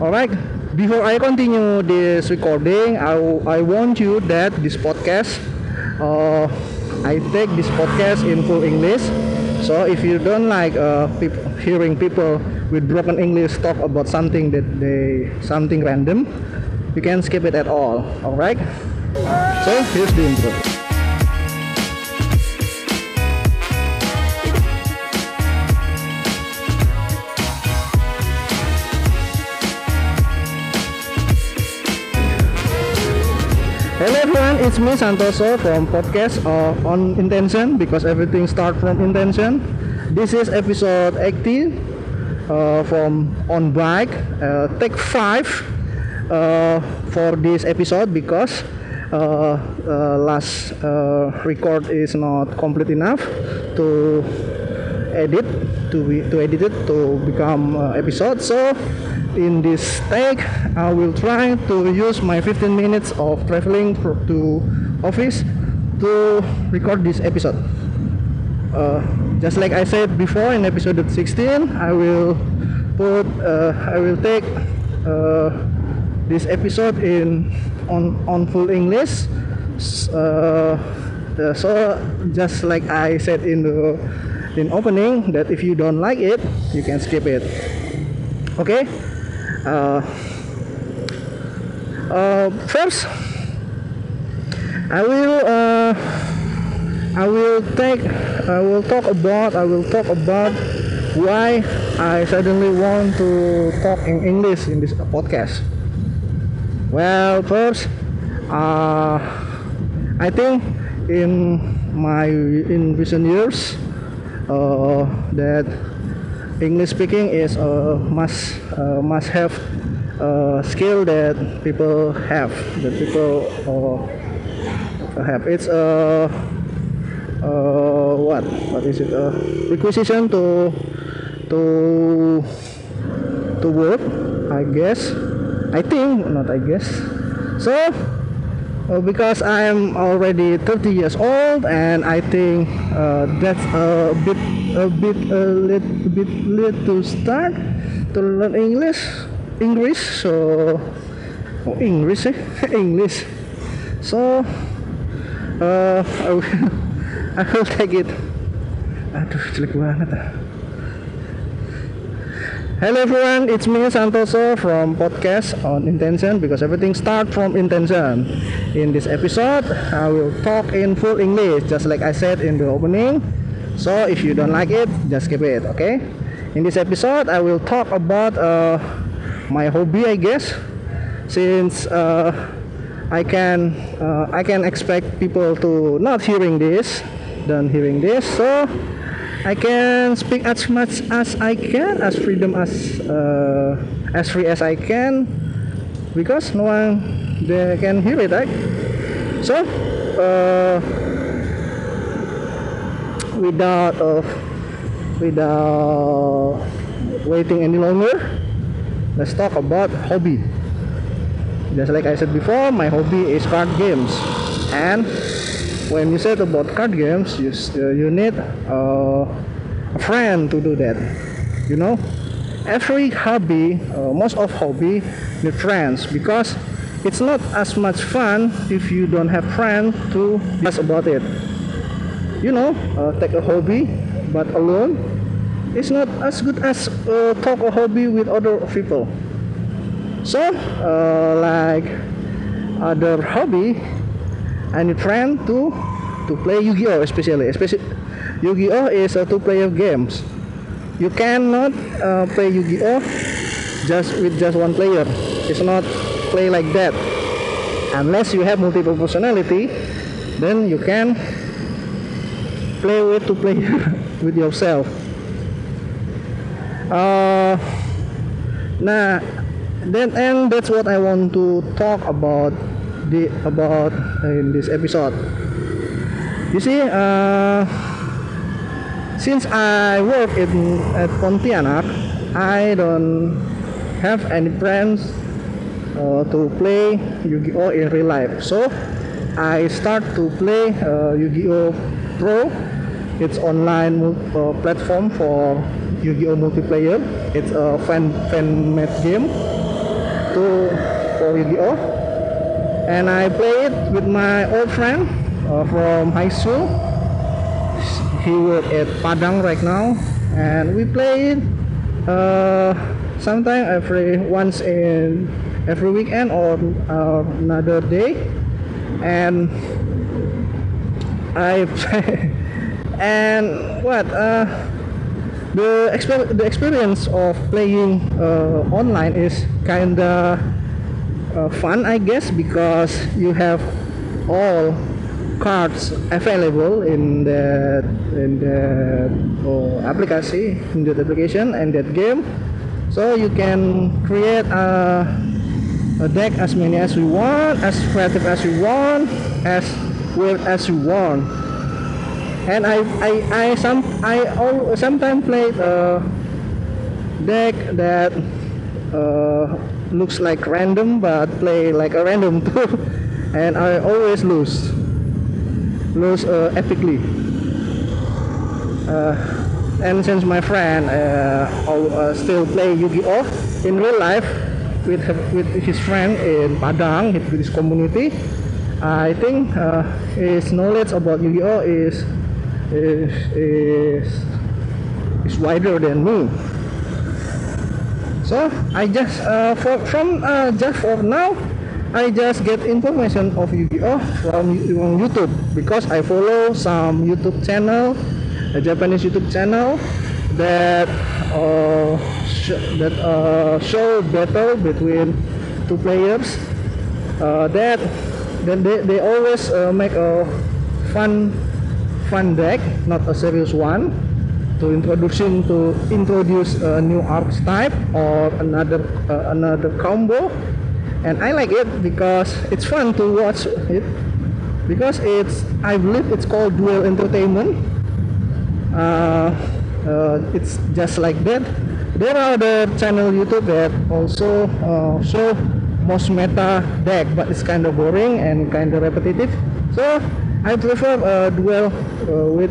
Alright, before I continue this recording, I, I want you that this podcast, uh, I take this podcast in full English. So if you don't like uh, hearing people with broken English talk about something that they something random, you can skip it at all. Alright. So here's the intro. Hello everyone, it's me Santoso from podcast uh, on intention because everything starts from intention. This is episode 18 uh, from on bike, uh, take five uh, for this episode because uh, uh, last uh, record is not complete enough to edit to be, to edit it to become uh, episode. So in this take, I will try to use my 15 minutes of traveling to office to record this episode. Uh, just like I said before in episode 16, I will put uh, I will take uh, this episode in on on full English. Uh, so just like I said in the in opening that if you don't like it, you can skip it. Okay. Uh, uh, first, I will uh, I will take I will talk about I will talk about why I suddenly want to talk in English in this podcast. Well, first, uh, I think in my in recent years uh, that English speaking is a must must have skill that people have that people uh, have. It's a what what is it? A requisition to to to work, I guess. I think not. I guess. So uh, because I'm already 30 years old and I think uh, that's a bit a bit a little bit late to start to learn English English so oh, English eh? English. So uh, I will I will take it. Aduh jelek banget ah Hello everyone, it's me Santoso from podcast on intention because everything starts from intention. In this episode, I will talk in full English just like I said in the opening. So if you don't like it, just skip it, okay? In this episode, I will talk about uh, my hobby, I guess, since uh, I can uh, I can expect people to not hearing this than hearing this. So I can speak as much as I can, as freedom as uh, as free as I can, because no one they can hear it, right? So, uh, without uh, without waiting any longer, let's talk about hobby. Just like I said before, my hobby is card games, and when you said about card games, you uh, you need uh, a friend to do that. You know, every hobby, uh, most of hobby, need friends because it's not as much fun if you don't have friends to discuss about it. You know, uh, take a hobby, but alone, it's not as good as uh, talk a hobby with other people. So, uh, like other hobby, I need friend to to play Yu-Gi-Oh especially. Especially Yu-Gi-Oh is a two-player games. You cannot uh, play Yu-Gi-Oh just with just one player. It's not play like that. Unless you have multiple personality, then you can play with two player with yourself. Uh, nah, then and that's what I want to talk about about in this episode. You see, uh, since I work in at Pontianak, I don't have any friends uh, to play Yu-Gi-Oh in real life. So I start to play uh, Yu-Gi-Oh Pro. It's online uh, platform for Yu-Gi-Oh multiplayer. It's a fan fan made game. to for Yu-Gi-Oh, and I play it with my old friend uh, from high school. He work at Padang right now, and we play it uh, sometime every once in every weekend or uh, another day, and I and what uh, the exper- the experience of playing uh, online is kinda uh, fun I guess because you have all cards available in the in the oh, application in that application and that game. So you can create a, a deck as many as you want as creative as you want as weird as you want. And I I I some I all sometimes play a deck that uh, looks like random but play like a random and I always lose. Lose uh, epically. Uh, and since my friend uh, uh, still play Yu-Gi-Oh! in real life with with his friend in Padang with his community I think uh, his knowledge about Yu-Gi-Oh! is is is is wider than me. So I just uh, for, from uh, just for now, I just get information of Yu-Gi-Oh from, YouTube because I follow some YouTube channel, a Japanese YouTube channel that uh, that uh, show battle between two players. Uh, that then they, they always uh, make a fun fun deck, not a serious one, to introducing to introduce a new archetype or another uh, another combo, and I like it because it's fun to watch it because it's I believe it's called duel entertainment. Uh, uh, it's just like that. There are other channel YouTube that also uh, show most meta deck, but it's kind of boring and kind of repetitive. So I prefer a duel uh, with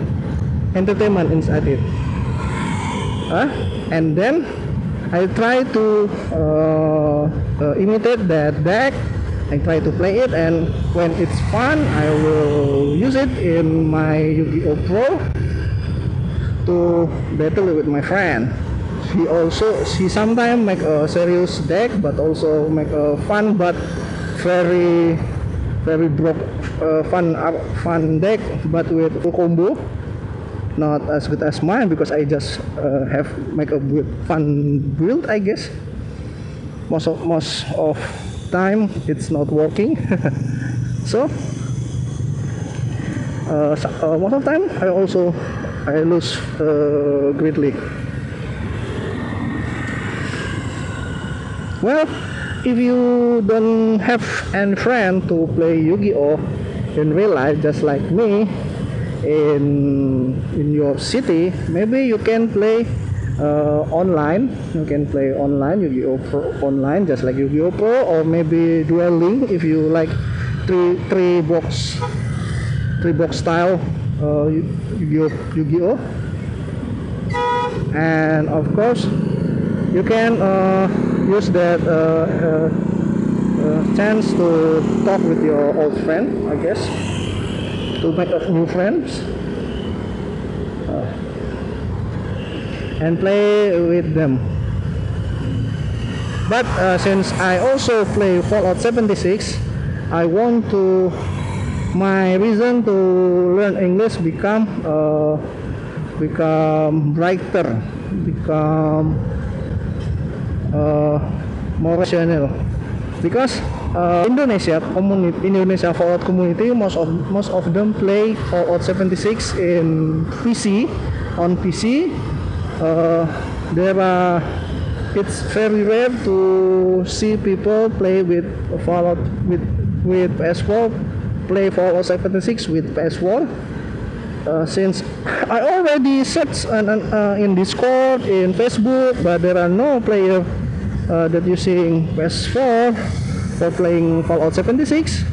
entertainment inside it. Uh, and then I try to uh, uh, imitate that deck. I try to play it, and when it's fun, I will use it in my Yu-Gi-Oh Pro to battle with my friend. She also she sometimes make a serious deck, but also make a fun but very very broke uh, fun uh, fun deck, but with combo. Not as good as mine because I just uh, have make a build, fun build, I guess. Most of most of time it's not working, so. Uh, uh, most of time I also I lose uh, greatly. Well, if you don't have any friend to play Yu-Gi-Oh in real life, just like me, in in your city, maybe you can play uh, online. You can play online Yu-Gi-Oh Pro online, just like Yu-Gi-Oh Pro, or maybe Duel Link if you like three three box three box style uh, Yu- Yu-Gi-Oh Yu-Gi-Oh. And of course, you can uh, use that uh, uh, uh, chance to talk with your old friend, I guess, to make up new friends uh, and play with them. But uh, since I also play Fallout 76, I want to my reason to learn English become uh, become brighter, become uh, more rational because uh, Indonesia community Indonesia Fallout community most of most of them play Fallout 76 in PC on PC uh, there are it's very rare to see people play with Fallout with with PS4 play Fallout 76 with PS4 uh, since I already searched on, on, uh, in Discord, in Facebook, but there are no player uh, that using PS4 for playing Fallout 76.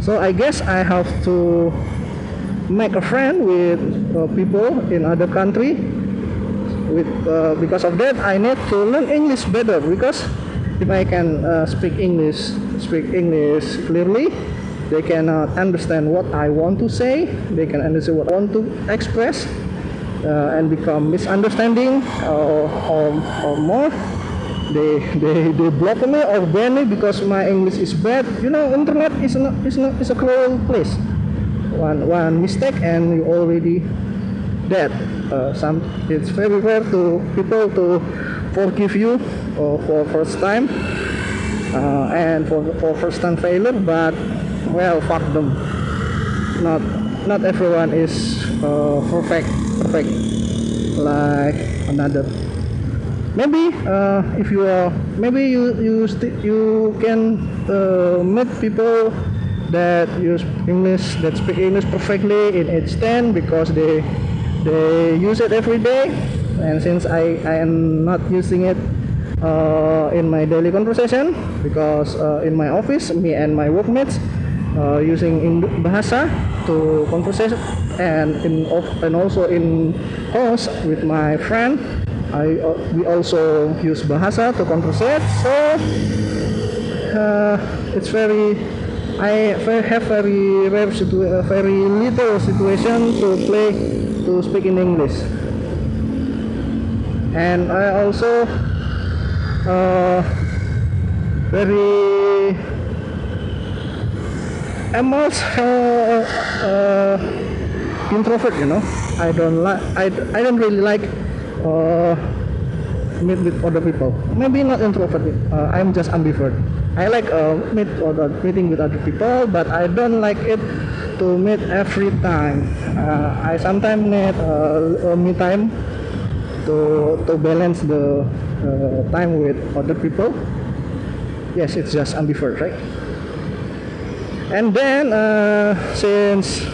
So I guess I have to make a friend with uh, people in other country. With uh, because of that, I need to learn English better because if I can uh, speak English, speak English clearly, they cannot understand what I want to say. They can understand what I want to express, uh, and become misunderstanding or, or, or more. They, they, they block me or ban me because my English is bad. You know, internet is not is not is a cruel place. One one mistake and you already dead. Uh, some it's very rare to people to forgive you uh, for first time uh, and for for first time failure, but well, fuck them. Not not everyone is uh, perfect perfect like another maybe uh, if you are maybe you you you can uh, meet people that use English that speak English perfectly in age 10 because they they use it every day. And since I, I am not using it uh, in my daily conversation because uh, in my office me and my workmates uh, using in bahasa to conversation and in and also in house with my friend I uh, we also use bahasa to conversate so uh, it's very I have very rare very little situation to play to speak in English. And I also uh, very I'm also uh, uh, introvert you know? I don't like I, I don't really like uh, meet with other people. Maybe not introvert uh, I'm just ambivert. I like uh, meet other meeting with other people but I don't like it to meet every time. Uh, I sometimes need uh, me time to to balance the uh, time with other people. Yes it's just ambivert right? And then uh, since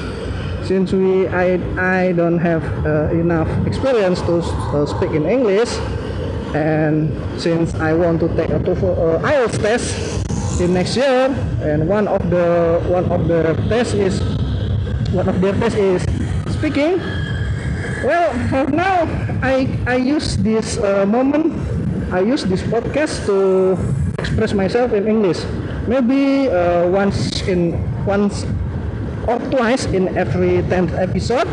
since we I I don't have uh, enough experience to uh, speak in English and since I want to take a TOEFL uh, IELTS test in next year and one of the one of the tests is one of their tests is speaking well for now I I use this uh, moment I use this podcast to express myself in English. Maybe uh, once in once or twice in every 10th episode.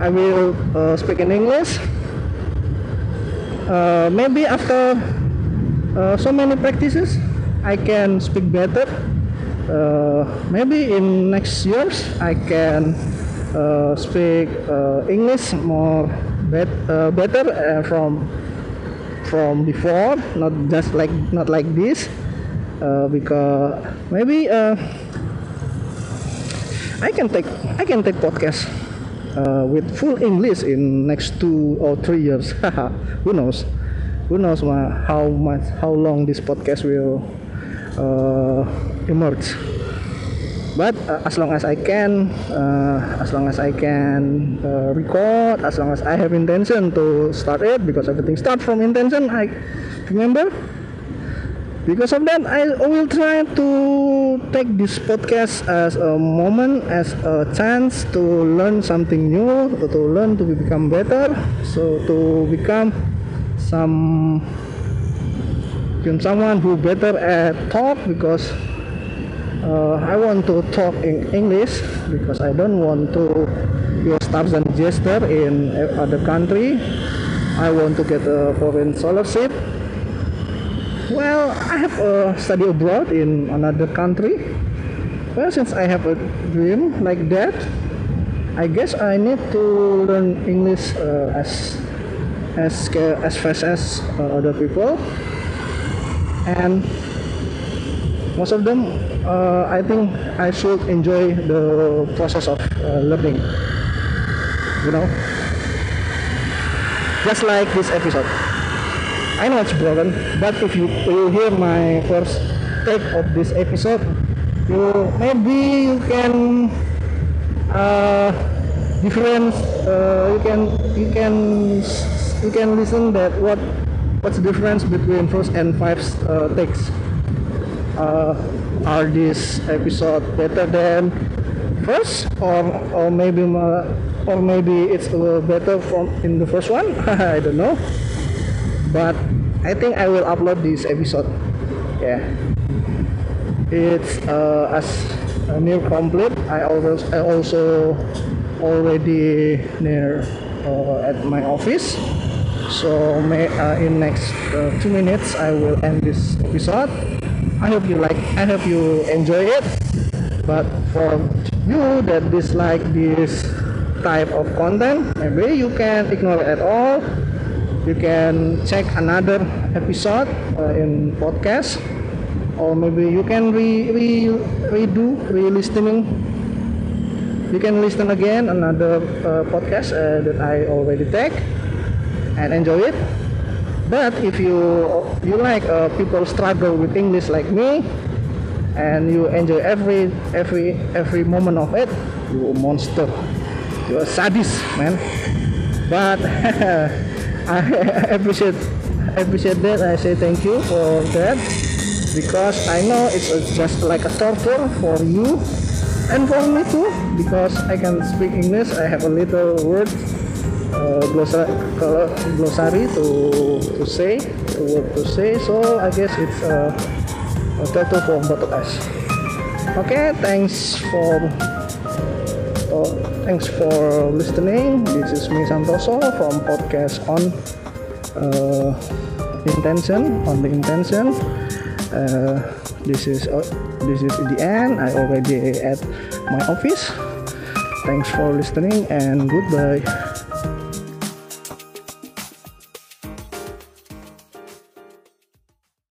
I will uh, speak in English. Uh, maybe after uh, so many practices I can speak better. Uh, maybe in next years I can uh, speak uh, English more bet better from from before not just like not like this. Because maybe I can take I can take podcast uh, with full English in next two or three years. Who knows? Who knows how much how long this podcast will uh, emerge? But uh, as long as I can, uh, as long as I can uh, record, as long as I have intention to start it, because everything starts from intention. I remember because of that I will try to take this podcast as a moment as a chance to learn something new to learn to become better. So to become some become someone who better at talk because uh, I want to talk in English because I don't want to use stars and gesture in other country. I want to get a foreign scholarship well, I have a study abroad in another country. Well, since I have a dream like that, I guess I need to learn English uh, as as as fast as uh, other people. And most of them, uh, I think I should enjoy the process of uh, learning. You know, just like this episode. I know it's broken, but if you, you hear my first take of this episode, you maybe you can uh, difference. Uh, you can you can you can listen that what what's the difference between first and five uh, takes. Uh, are this episode better than first, or or maybe or maybe it's a little better from in the first one? I don't know but I think I will upload this episode. Yeah. It's uh, as near complete I always I also already near uh, at my office. So may, uh, in next uh, two minutes I will end this episode. I hope you like I hope you enjoy it. But for you that dislike this type of content maybe you can ignore it at all you can check another episode uh, in podcast or maybe you can re, re redo re-listening. You can listen again another uh, podcast uh, that I already take and enjoy it. But if you you like uh, people struggle with English like me and you enjoy every every every moment of it you a monster. You're a sadist man. But I appreciate appreciate that. I say thank you for that because I know it's just like a torture for you and for me too because I can speak English. I have a little word uh, glossary, to to say a word to say. So I guess it's a total for both of us. Okay thanks for uh, thanks for listening. This is me Santoso from podcast on uh, intention on the intention. Uh, this is uh, this is the end. I already at my office. Thanks for listening and goodbye